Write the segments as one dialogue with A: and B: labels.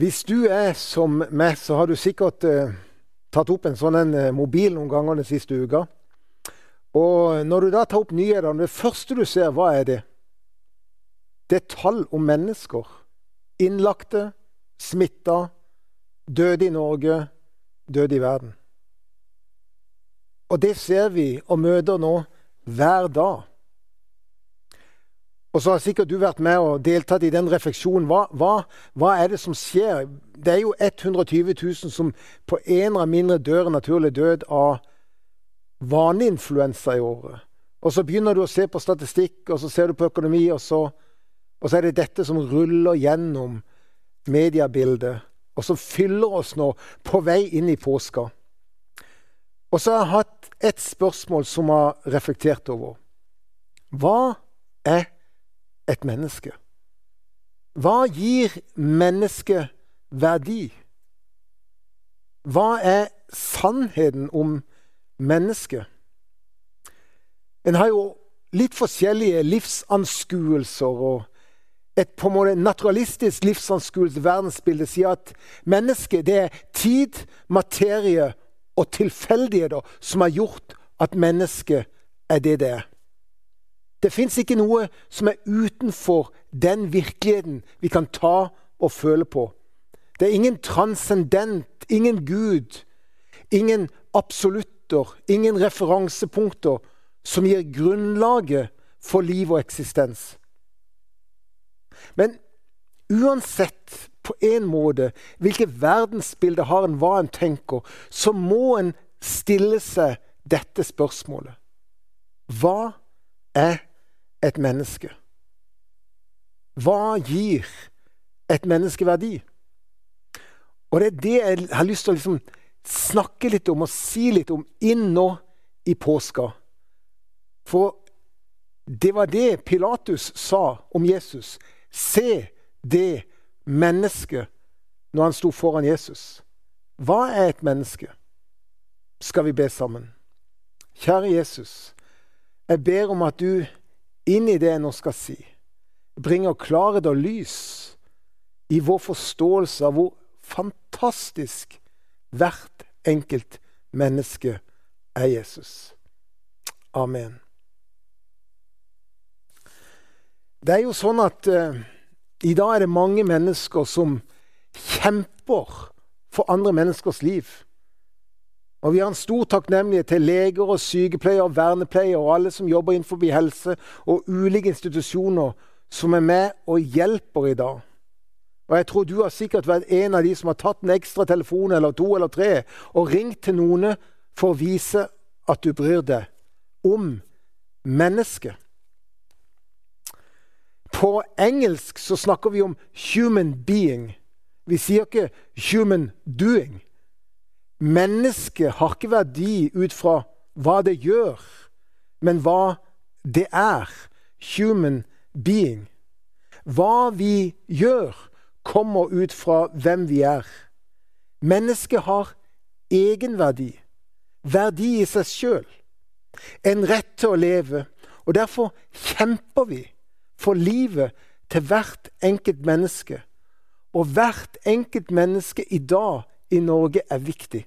A: Hvis du er som meg, så har du sikkert eh, tatt opp en sånn en, eh, mobil noen ganger den siste uka. Og når du da tar opp nyhetene, det første du ser, hva er det? Det er tall om mennesker. Innlagte, smitta, døde i Norge, døde i verden. Og det ser vi og møter nå hver dag. Og så har sikkert du vært med og deltatt i den refleksjonen. Hva, hva, hva, er det som skjer? Det er jo 120 000 som på en eller mindre dør naturlig død av vanlig influensa i året. Og så begynner du å se på statistikk, og så ser du på økonomi, og så, og så er det dette som ruller gjennom mediebildet, og som fyller oss nå på vei inn i påska. Og så har jeg hatt et spørsmål som har reflektert over. Hva er et menneske? Hva gir mennesket verdi? Hva er sannheten om mennesket? En har jo litt forskjellige livsanskuelser. og Et på en måte naturalistisk livsanskuelse, verdensbilde, sier at mennesket det er tid, materie og tilfeldigheter som har gjort at mennesket er det det er. Det fins ikke noe som er utenfor den virkeligheten vi kan ta og føle på. Det er ingen transcendent, ingen Gud, ingen absolutter, ingen referansepunkter som gir grunnlaget for liv og eksistens. Men uansett på en måte hvilket verdensbilde har en, hva en tenker, så må en stille seg dette spørsmålet. Hva er et menneske? Hva gir et menneske verdi? Og det er det jeg har lyst til å liksom snakke litt om og si litt om inn nå i påska. For det var det Pilatus sa om Jesus. Se det mennesket når han sto foran Jesus. Hva er et menneske? Skal vi be sammen? Kjære Jesus, jeg ber om at du inn i det jeg nå skal si, bringer klarhet og lys i vår forståelse av hvor fantastisk hvert enkelt menneske er Jesus. Amen. Det er jo sånn at uh, i dag er det mange mennesker som kjemper for andre menneskers liv. Og Vi har en stor takknemlighet til leger og sykepleiere og vernepleiere og alle som jobber innenfor helse og ulike institusjoner som er med og hjelper i dag. Og Jeg tror du har sikkert vært en av de som har tatt en ekstra telefon eller to eller tre og ringt til noen for å vise at du bryr deg om mennesket. På engelsk så snakker vi om 'human being'. Vi sier ikke 'human doing'. Mennesket har ikke verdi ut fra hva det gjør, men hva det er. Human being. Hva vi gjør, kommer ut fra hvem vi er. Mennesket har egenverdi, verdi i seg sjøl, en rett til å leve. Og Derfor kjemper vi for livet til hvert enkelt menneske. Og hvert enkelt menneske i dag i Norge er viktig.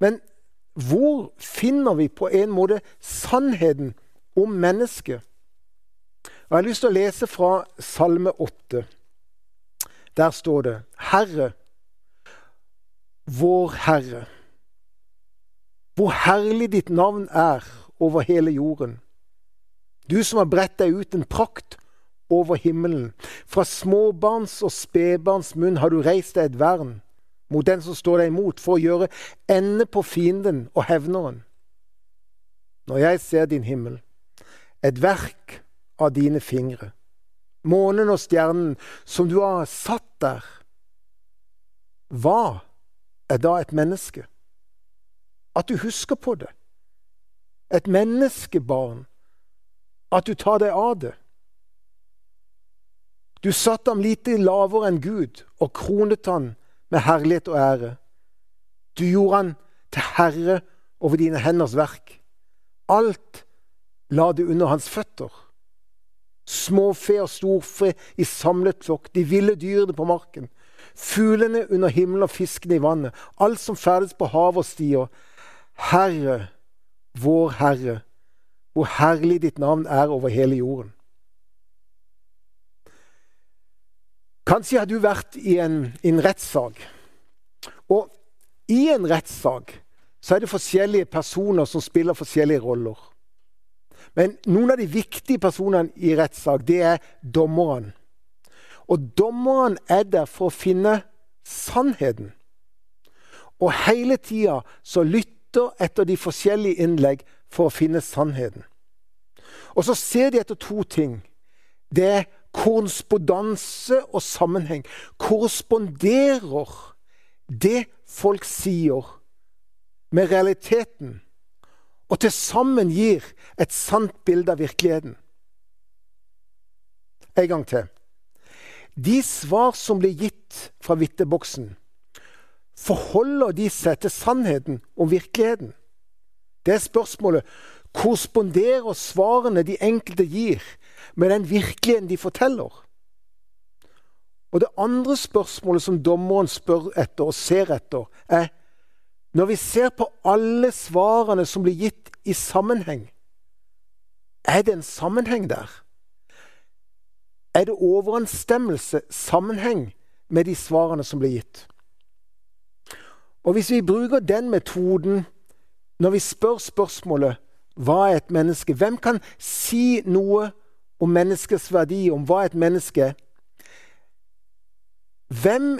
A: Men hvor finner vi på en måte sannheten om mennesket? Jeg har lyst til å lese fra Salme 8. Der står det Herre, vår Herre. Hvor herlig ditt navn er over hele jorden. Du som har bredt deg ut en prakt over himmelen. Fra småbarns og spedbarns munn har du reist deg et vern mot den som står deg imot, for å gjøre ende på fienden og hevneren. Når jeg ser din himmel, et verk av dine fingre, månen og stjernen som du har satt der, hva er da et menneske? At du husker på det. Et menneskebarn. At du tar deg av det. Du satte ham lite lavere enn Gud og kronet han med herlighet og ære. Du gjorde han til herre over dine henders verk. Alt la du under hans føtter. Småfe og storfe i samlet flokk, de ville dyrene på marken. Fuglene under himmelen og fiskene i vannet, alt som ferdes på hav og stier. Herre, vår Herre, hvor herlig ditt navn er over hele jorden. Kanskje har du vært i en, en rettssak. Og i en rettssak så er det forskjellige personer som spiller forskjellige roller. Men noen av de viktige personene i rettssak, det er dommeren. Og dommeren er der for å finne sannheten. Og hele tida så lytter etter de forskjellige innlegg for å finne sannheten. Og så ser de etter to ting. Det er korrespondanse og sammenheng. Korresponderer det folk sier, med realiteten, og til sammen gir et sant bilde av virkeligheten. En gang til. De svar som blir gitt fra vitteboksen, forholder de seg til sannheten om virkeligheten? Det er spørsmålet. Korresponderer svarene de enkelte gir, med den virkeligheten de forteller? Og det andre spørsmålet som dommeren spør etter og ser etter, er når vi ser på alle svarene som blir gitt i sammenheng, er det en sammenheng der? Er det overensstemmelse, sammenheng, med de svarene som blir gitt? Og Hvis vi bruker den metoden når vi spør spørsmålet hva er et menneske? Hvem kan si noe om menneskets verdi, om hva et menneske? Hvem,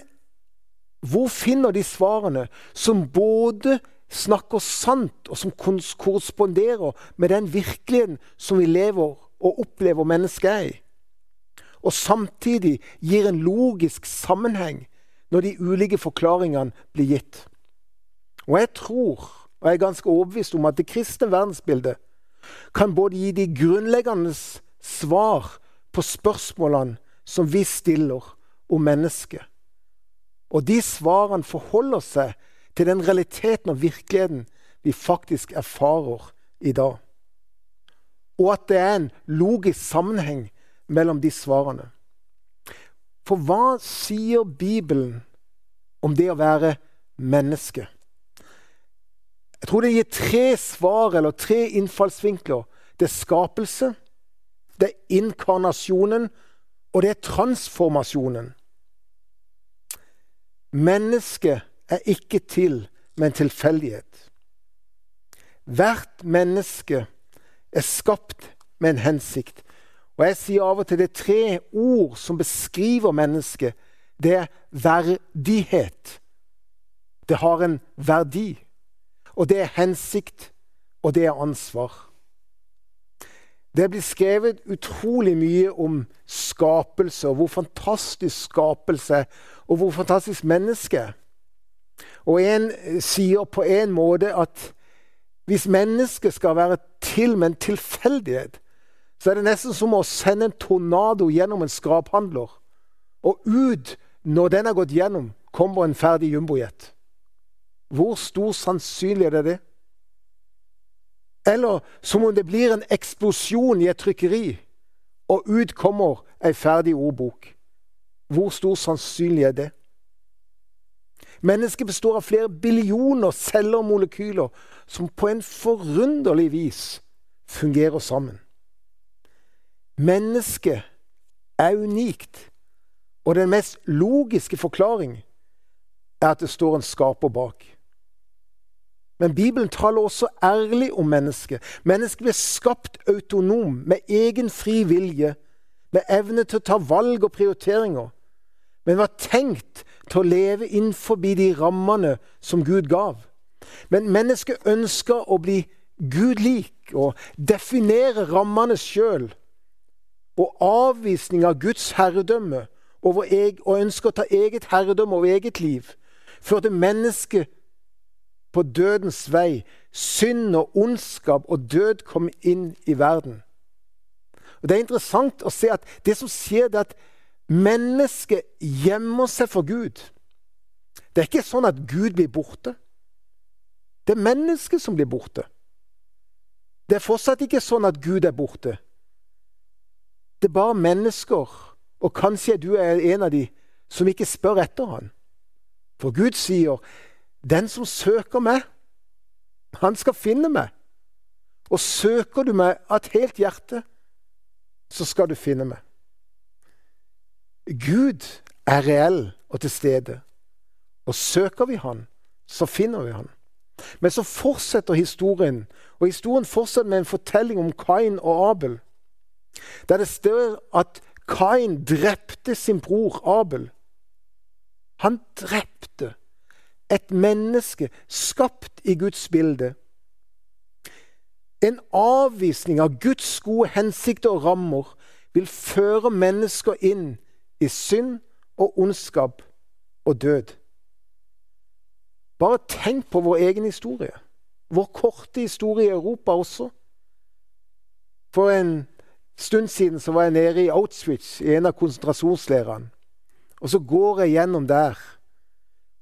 A: hvor finner de svarene som både snakker sant, og som korresponderer med den virkeligheten som vi lever og opplever mennesket er i? Og samtidig gir en logisk sammenheng når de ulike forklaringene blir gitt. Og jeg tror, og jeg er ganske overbevist om, at det kristne verdensbildet kan både gi de grunnleggende svar på spørsmålene som vi stiller, om mennesket. Og de svarene forholder seg til den realiteten og virkeligheten vi faktisk erfarer i dag. Og at det er en logisk sammenheng mellom de svarene. For hva sier Bibelen om det å være menneske? Jeg tror det gir tre svar eller tre innfallsvinkler. Det er skapelse, det er inkarnasjonen, og det er transformasjonen. Mennesket er ikke til med en tilfeldighet. Hvert menneske er skapt med en hensikt. Og jeg sier av og til det er tre ord som beskriver mennesket. Det er verdighet. Det har en verdi. Og det er hensikt, og det er ansvar. Det blir skrevet utrolig mye om skapelse, og hvor fantastisk skapelse er, og hvor fantastisk menneske er. Og en sier på en måte at hvis mennesket skal være til med en tilfeldighet, så er det nesten som å sende en tornado gjennom en skraphandler. Og ut, når den har gått gjennom, kommer en ferdig jumbojet. Hvor stor sannsynlighet er det? Eller som om det blir en eksplosjon i et trykkeri, og ut kommer ei ferdig ordbok. Hvor stor sannsynlig er det? Mennesket består av flere billioner celler og molekyler som på en forunderlig vis fungerer sammen. Mennesket er unikt, og den mest logiske forklaring er at det står en skaper bak. Men Bibelen taler også ærlig om mennesket. Mennesket ble skapt autonom, med egen fri vilje, med evne til å ta valg og prioriteringer. Men var tenkt til å leve innenfor de rammene som Gud gav. Men mennesket ønsker å bli Gud lik og definere rammene sjøl. Og avvisning av Guds herredømme og ønsker å ta eget herredømme over eget liv førte mennesket på dødens vei. Synd og ondskap og død kom inn i verden. Og Det er interessant å se at det som skjer, det er at mennesket gjemmer seg for Gud. Det er ikke sånn at Gud blir borte. Det er mennesket som blir borte. Det er fortsatt ikke sånn at Gud er borte. det er bare mennesker, og kanskje du er en av de, som ikke spør etter han. For Gud sier, 'Den som søker meg, han skal finne meg.' Og søker du meg av et helt hjerte, så skal du finne meg. Gud er reell og til stede. Og søker vi Han, så finner vi Han. Men så fortsetter historien, og historien fortsetter med en fortelling om Kain og Abel. Der det står at Kain drepte sin bror Abel. Han drepte et menneske skapt i Guds bilde. En avvisning av Guds gode hensikter og rammer vil føre mennesker inn i synd og ondskap og død. Bare tenk på vår egen historie. Vår korte historie i Europa også. For en stund siden så var jeg nede i Auschwitz, i en av konsentrasjonsleirene. Og så går jeg gjennom der.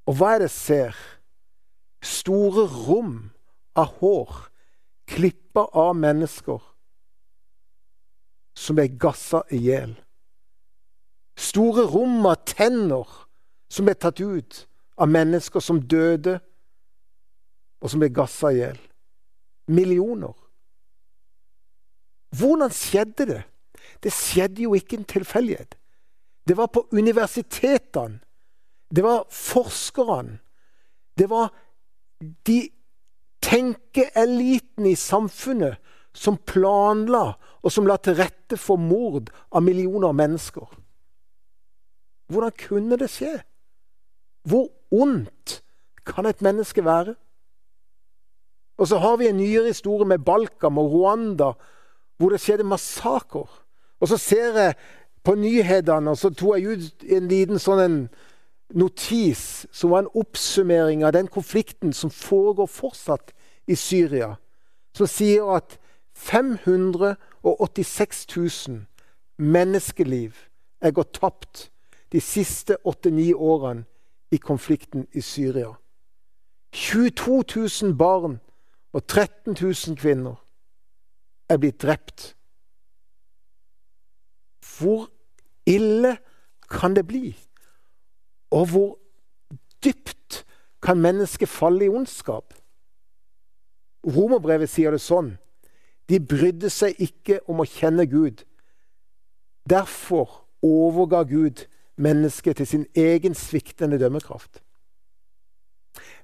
A: Og hva er det jeg ser? Store rom av hår, klippa av mennesker, som er gassa i hjel. Store rom av tenner som ble tatt ut av mennesker som døde, og som ble gassa i hjel. Millioner. Hvordan skjedde det? Det skjedde jo ikke en tilfeldighet. Det var på universitetene. Det var forskerne. Det var de tenkeeliten i samfunnet som planla og som la til rette for mord av millioner av mennesker. Hvordan kunne det skje? Hvor ondt kan et menneske være? Og så har vi en nyere historie med Balkan og Rwanda, hvor det skjedde massakrer. Og så ser jeg på nyhetene, og så tok jeg ut en liten sånn en notis som var en oppsummering av den konflikten som foregår fortsatt i Syria, som sier at 586 000 menneskeliv er gått tapt de siste åtte-ni årene i konflikten i Syria. 22 000 barn og 13 000 kvinner er blitt drept. Hvor ille kan det bli? Og hvor dypt kan mennesket falle i ondskap? Romerbrevet sier det sånn. De brydde seg ikke om å kjenne Gud. Derfor overga Gud mennesket til sin egen sviktende dømmekraft.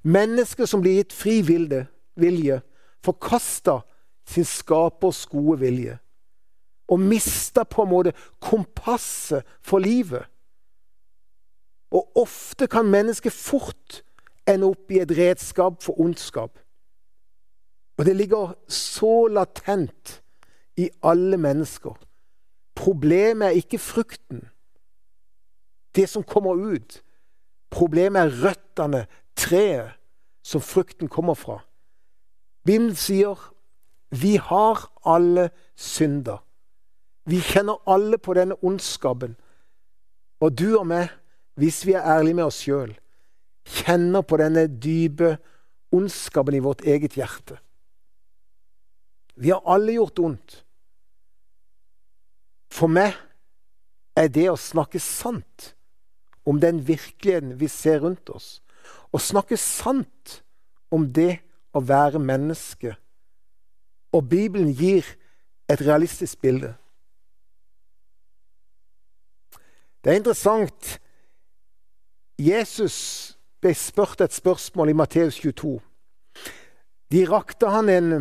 A: Mennesket som blir gitt fri vilje, forkasta sin skapers gode vilje. Og mista på en måte kompasset for livet. Og ofte kan mennesket fort ende opp i et redskap for ondskap. Og det ligger så latent i alle mennesker. Problemet er ikke frukten det som kommer ut. Problemet er røttene, treet, som frukten kommer fra. Bibelen sier vi har alle synder. Vi kjenner alle på denne ondskapen. Og du og meg, hvis vi er ærlige med oss sjøl, kjenner på denne dype ondskapen i vårt eget hjerte. Vi har alle gjort ondt. For meg er det å snakke sant om den virkeligheten vi ser rundt oss. å snakke sant om det å være menneske. Og Bibelen gir et realistisk bilde. Det er interessant. Jesus ble spurt et spørsmål i Matteus 22. De rakte han en,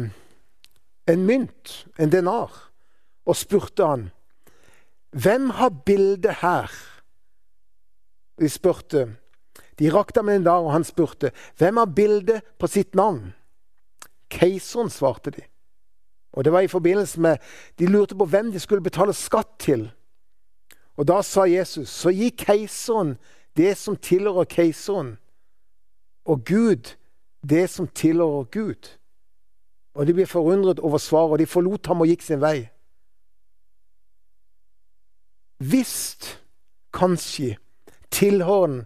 A: en mynt, en denar, og spurte han, 'Hvem har bildet her?' De spurte. De rakte ham en dag, og han spurte, 'Hvem har bildet på sitt navn?' Keiseren, svarte de. Og det var i forbindelse med De lurte på hvem de skulle betale skatt til. Og da sa Jesus, 'Så gi keiseren det som tilhører keiseren, og Gud det som tilhører Gud.' Og de ble forundret over svaret, og de forlot ham og gikk sin vei. Hvis kanskje tilhøreren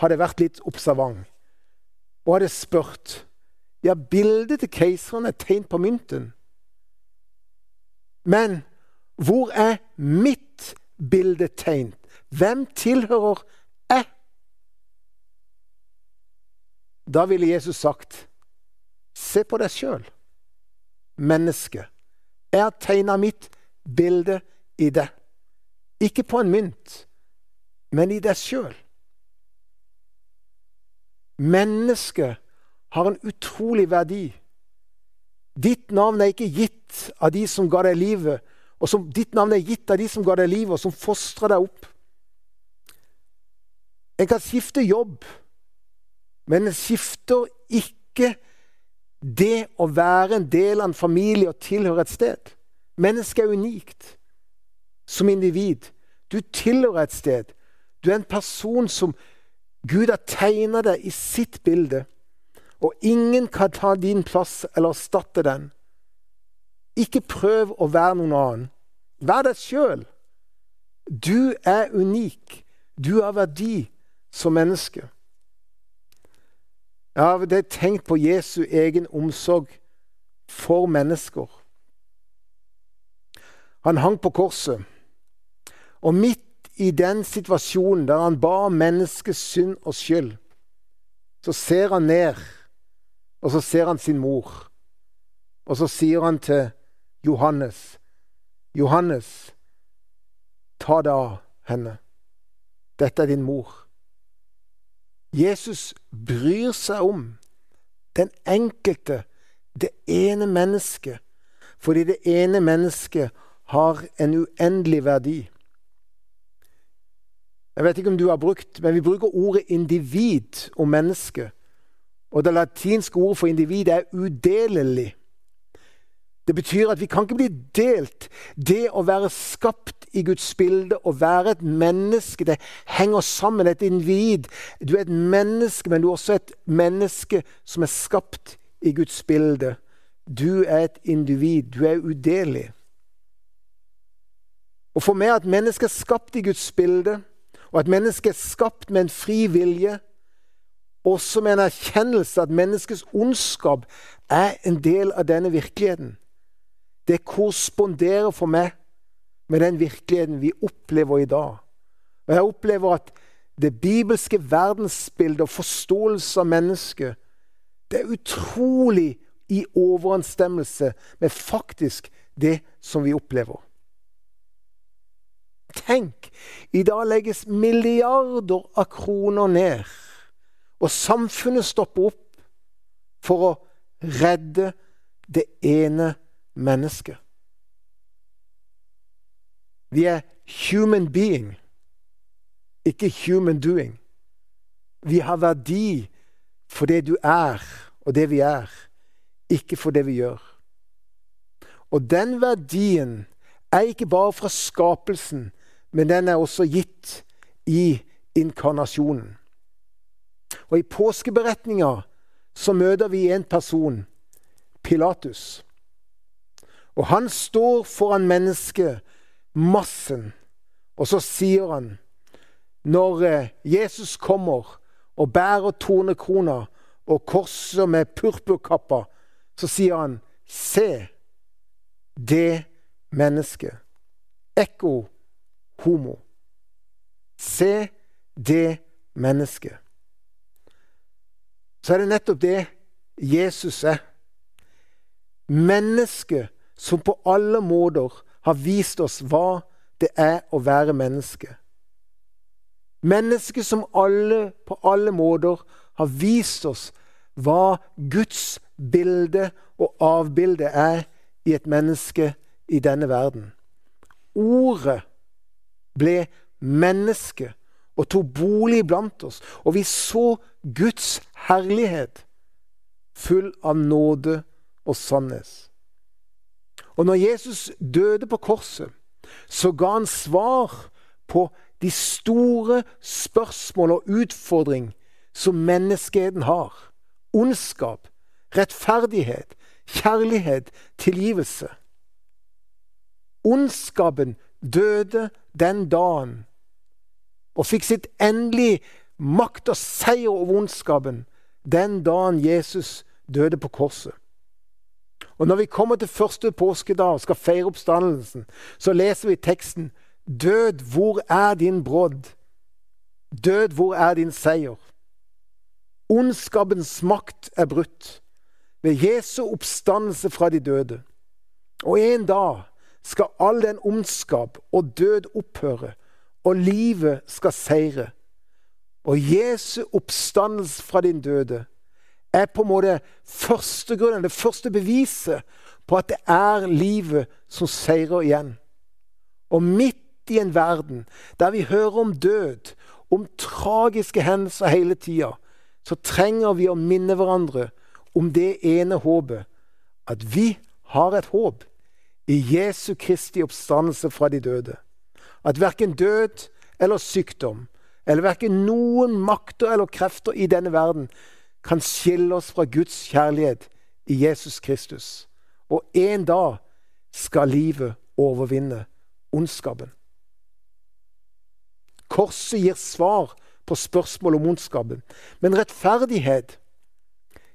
A: hadde vært litt observant og hadde spurt ja, bildet til keiseren er tegn på mynten. Men Hvor er mitt bilde tegnet? Hvem tilhører jeg? Da ville Jesus sagt, se på deg sjøl, menneske. Jeg har tegna mitt bilde i deg. Ikke på en mynt, men i deg sjøl. Mennesket har en utrolig verdi. Ditt navn er ikke gitt av de som ga deg livet, og som, ditt navn er gitt av de som ga deg livet, og som fostrer deg opp. En kan skifte jobb, men en skifter ikke det å være en del av en familie og tilhøre et sted. Mennesket er unikt som individ. Du tilhører et sted. Du er en person som Gud har tegna deg i sitt bilde, og ingen kan ta din plass eller erstatte den. Ikke prøv å være noen annen. Vær deg sjøl. Du er unik. Du har verdi som menneske. Jeg har tenkt på Jesu egen omsorg for mennesker. Han hang på korset, og midt i den situasjonen der han ba menneskets synd og skyld, så ser han ned, og så ser han sin mor. Og så sier han til Johannes, 'Johannes, ta deg av henne. Dette er din mor.' Jesus bryr seg om den enkelte, det ene mennesket, fordi det ene mennesket har en uendelig verdi. Jeg vet ikke om du har brukt, men vi bruker ordet individ om mennesket. Og det latinske ordet for individ er udelelig. Det betyr at vi kan ikke bli delt. Det å være skapt i Guds bilde, å være et menneske, det henger sammen. Et individ. Du er et menneske, men du er også et menneske som er skapt i Guds bilde. Du er et individ. Du er udelelig. Og for meg at mennesket er skapt i Guds bilde, og at mennesket er skapt med en fri vilje, også med en erkjennelse at menneskets ondskap er en del av denne virkeligheten. Det korresponderer for meg med den virkeligheten vi opplever i dag. Og Jeg opplever at det bibelske verdensbildet og forståelse av mennesket det er utrolig i overensstemmelse med faktisk det som vi opplever. Tenk, i dag legges milliarder av kroner ned, og samfunnet stopper opp for å redde det ene mennesket. Vi er human being, ikke human doing. Vi har verdi for det du er, og det vi er, ikke for det vi gjør. Og den verdien er ikke bare fra skapelsen, men den er også gitt i inkarnasjonen. Og I påskeberetninga så møter vi en person, Pilatus. Og han står foran mennesket, massen, og så sier han Når eh, Jesus kommer og bærer tornekrona og korser med purpurkappa, så sier han Se det mennesket. Ekko homo. Se det mennesket. Så er det nettopp det Jesus er. Mennesket som på alle måter har vist oss hva det er å være menneske. Mennesket som alle, på alle måter har vist oss hva Guds bilde og avbilde er i et menneske i denne verden. Ordet ble menneske og tok bolig blant oss. Og vi så Guds herlighet, full av nåde og sannhet. Og når Jesus døde på korset, så ga han svar på de store spørsmål og utfordring som menneskeheten har. Ondskap, rettferdighet, kjærlighet, tilgivelse. Ondskapen døde den dagen og fikk sitt endelige makt og seier over ondskapen den dagen Jesus døde på korset. Og når vi kommer til første påskedag og skal feire oppstandelsen, så leser vi teksten Død, hvor er din brodd? Død, hvor er din seier? Ondskapens makt er brutt ved Jesu oppstandelse fra de døde. Og en dag skal all den ondskap og død opphøre, og livet skal seire. Og Jesu oppstandelse fra din døde er på en måte første grunnen, det første beviset på at det er livet som seirer igjen. Og midt i en verden der vi hører om død, om tragiske hendelser hele tida, så trenger vi å minne hverandre om det ene håpet. At vi har et håp i Jesu Kristi oppstandelse fra de døde. At verken død eller sykdom, eller verken noen makter eller krefter i denne verden kan skille oss fra Guds kjærlighet i Jesus Kristus. Og en dag skal livet overvinne ondskapen. Korset gir svar på spørsmål om ondskapen. Men rettferdighet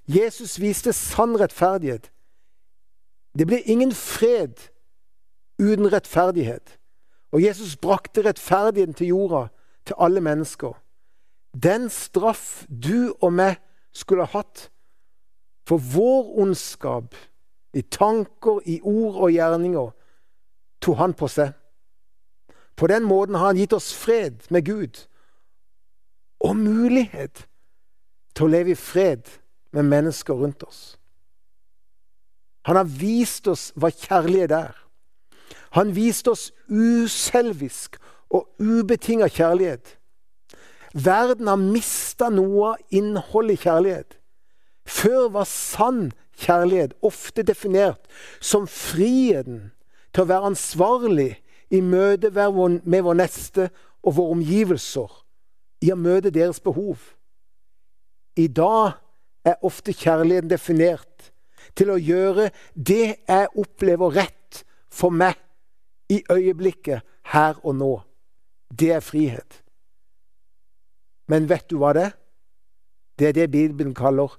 A: Jesus viste sann rettferdighet. Det blir ingen fred uten rettferdighet. Og Jesus brakte rettferdigheten til jorda, til alle mennesker. Den straff du og meg skulle ha hatt for vår ondskap, i tanker, i ord og gjerninger, tok han på seg. På den måten har han gitt oss fred med Gud og mulighet til å leve i fred med mennesker rundt oss. Han har vist oss hva kjærlighet er. Han viste oss uselvisk og ubetinga kjærlighet. Verden har mista noe av innholdet i kjærlighet. Før var sann kjærlighet ofte definert som friheten til å være ansvarlig i møte med vår neste og våre omgivelser, i å møte deres behov. I dag er ofte kjærligheten definert til å gjøre det jeg opplever rett for meg i øyeblikket, her og nå. Det er frihet. Men vet du hva det er? Det er det Bibelen kaller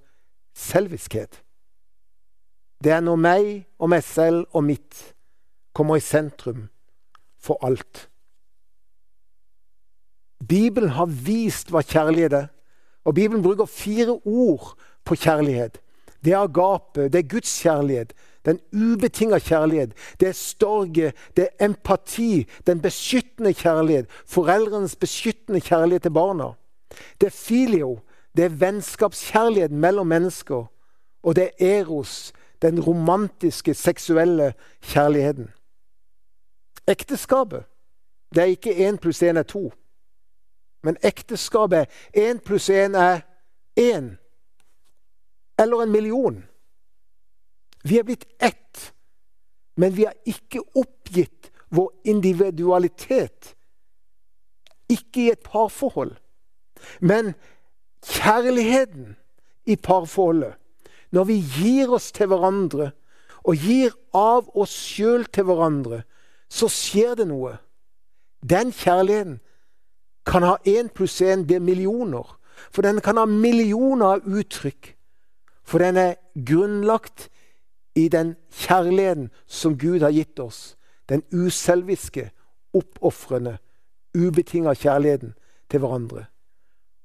A: selviskhet. Det er når meg og meg selv og mitt kommer i sentrum for alt. Bibelen har vist hva kjærlighet er. Og Bibelen bruker fire ord på kjærlighet. Det er agape, det er Guds kjærlighet, den ubetinga kjærlighet. Det er storge, det er empati, den beskyttende kjærlighet. Foreldrenes beskyttende kjærlighet til barna. Det er filio, det er vennskapskjærlighet mellom mennesker. Og det er eros, den romantiske, seksuelle kjærligheten. Ekteskapet, det er ikke én pluss én er to. Men ekteskapet er én pluss én er én. Eller en million. Vi er blitt ett, men vi har ikke oppgitt vår individualitet. Ikke i et parforhold. Men kjærligheten i parforholdet, når vi gir oss til hverandre og gir av oss sjøl til hverandre, så skjer det noe. Den kjærligheten kan ha én pluss én blir millioner. For den kan ha millioner av uttrykk. For den er grunnlagt i den kjærligheten som Gud har gitt oss. Den uselviske, oppofrende, ubetinga kjærligheten til hverandre.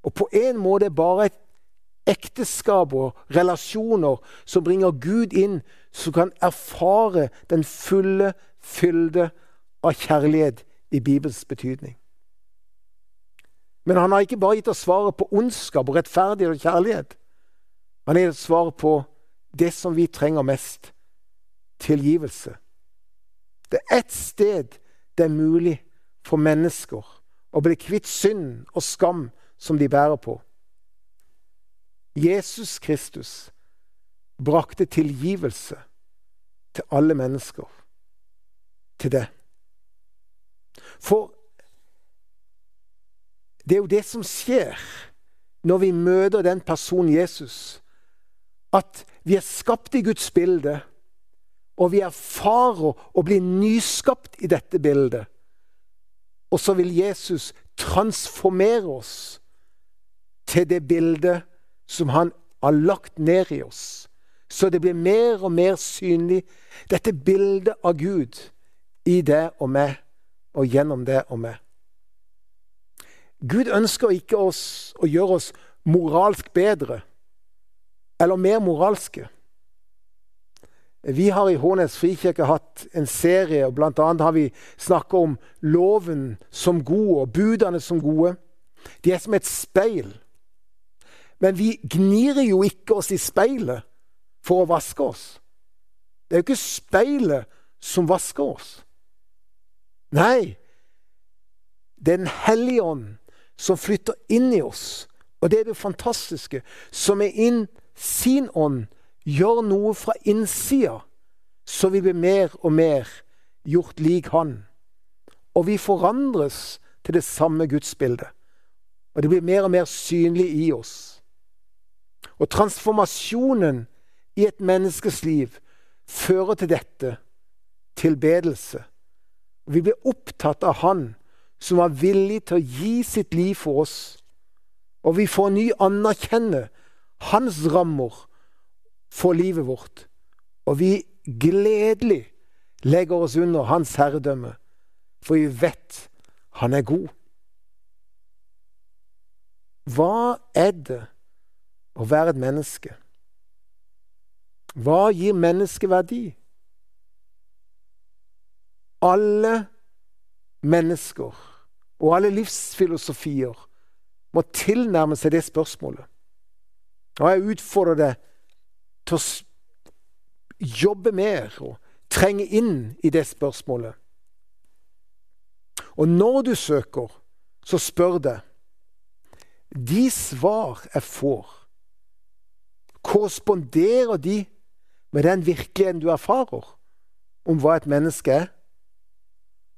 A: Og på en måte er bare et ekteskap og relasjoner som bringer Gud inn, som kan erfare den fulle fylde av kjærlighet i Bibels betydning. Men han har ikke bare gitt oss svaret på ondskap og rettferdighet og kjærlighet. Han har gitt svaret på det som vi trenger mest tilgivelse. Det er ett sted det er mulig for mennesker å bli kvitt synd og skam som de bærer på. Jesus Kristus brakte tilgivelse til alle mennesker. Til det. For det er jo det som skjer når vi møter den personen Jesus. At vi er skapt i Guds bilde, og vi erfarer å bli nyskapt i dette bildet. Og så vil Jesus transformere oss til det bildet som han har lagt ned i oss. så det blir mer og mer synlig, dette bildet av Gud i det og meg, og gjennom det og meg. Gud ønsker ikke oss å gjøre oss moralsk bedre eller mer moralske. Vi har i Hånes frikirke hatt en serie, og bl.a. har vi snakka om loven som god og budene som gode. De er som et speil. Men vi gnir jo ikke oss i speilet for å vaske oss. Det er jo ikke speilet som vasker oss. Nei, det er Den hellige ånd som flytter inn i oss. Og det er det fantastiske, som er inn sin ånd gjør noe fra innsida, så vi blir mer og mer gjort lik Han. Og vi forandres til det samme gudsbildet. Og det blir mer og mer synlig i oss. Og transformasjonen i et menneskes liv fører til dette tilbedelse. Vi blir opptatt av Han som var villig til å gi sitt liv for oss. Og vi får ny anerkjenne hans rammer for livet vårt. Og vi gledelig legger oss under hans herredømme, for vi vet han er god. Hva er det å være et menneske? Hva gir menneskeverdi? Alle mennesker og alle livsfilosofier må tilnærme seg det spørsmålet. Og jeg utfordrer deg til å jobbe mer og trenge inn i det spørsmålet. Og når du søker, så spør deg De svar jeg får, korresponderer de med den virkeligheten du erfarer om hva et menneske er?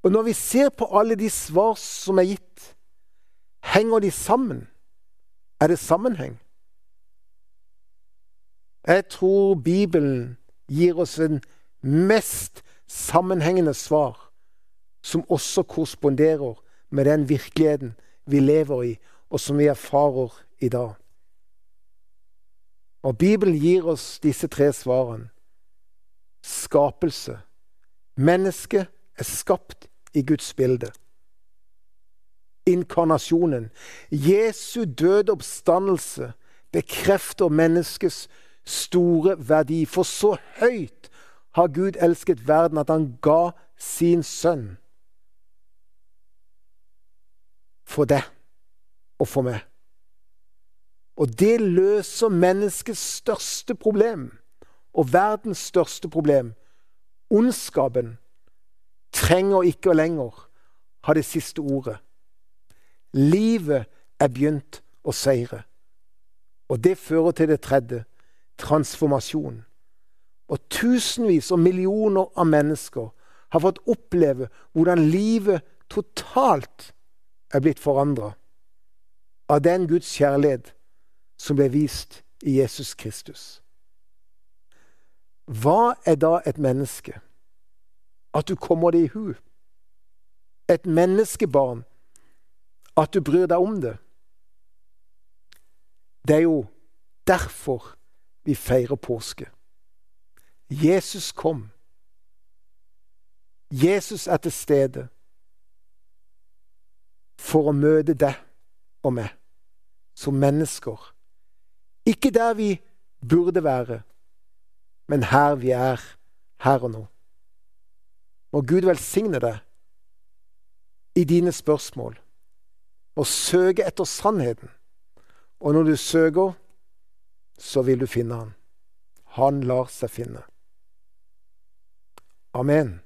A: Og når vi ser på alle de svar som er gitt, henger de sammen? Er det sammenheng? Jeg tror Bibelen gir oss en mest sammenhengende svar, som også korresponderer med den virkeligheten vi lever i, og som vi erfarer i dag. Og Bibelen gir oss disse tre svarene. Skapelse. Mennesket er skapt i Guds bilde. Inkarnasjonen. Jesu døde oppstandelse bekrefter menneskets store verdi. For så høyt har Gud elsket verden at han ga sin sønn. For deg og for meg. Og det løser menneskets største problem og verdens største problem. Ondskapen trenger ikke lenger ha det siste ordet. Livet er begynt å seire. Og det fører til det tredje transformasjon. Og tusenvis og millioner av mennesker har fått oppleve hvordan livet totalt er blitt forandra av den Guds kjærlighet som ble vist i Jesus Kristus. Hva er da et menneske? At du kommer det i hu. Et menneskebarn. At du bryr deg om det. Det er jo derfor vi feirer påske. Jesus kom. Jesus er til stede for å møte deg og meg som mennesker. Ikke der vi burde være, men her vi er her og nå. Må Gud velsigne deg i dine spørsmål og søke etter sannheten. Og når du søker, så vil du finne han. Han lar seg finne. Amen.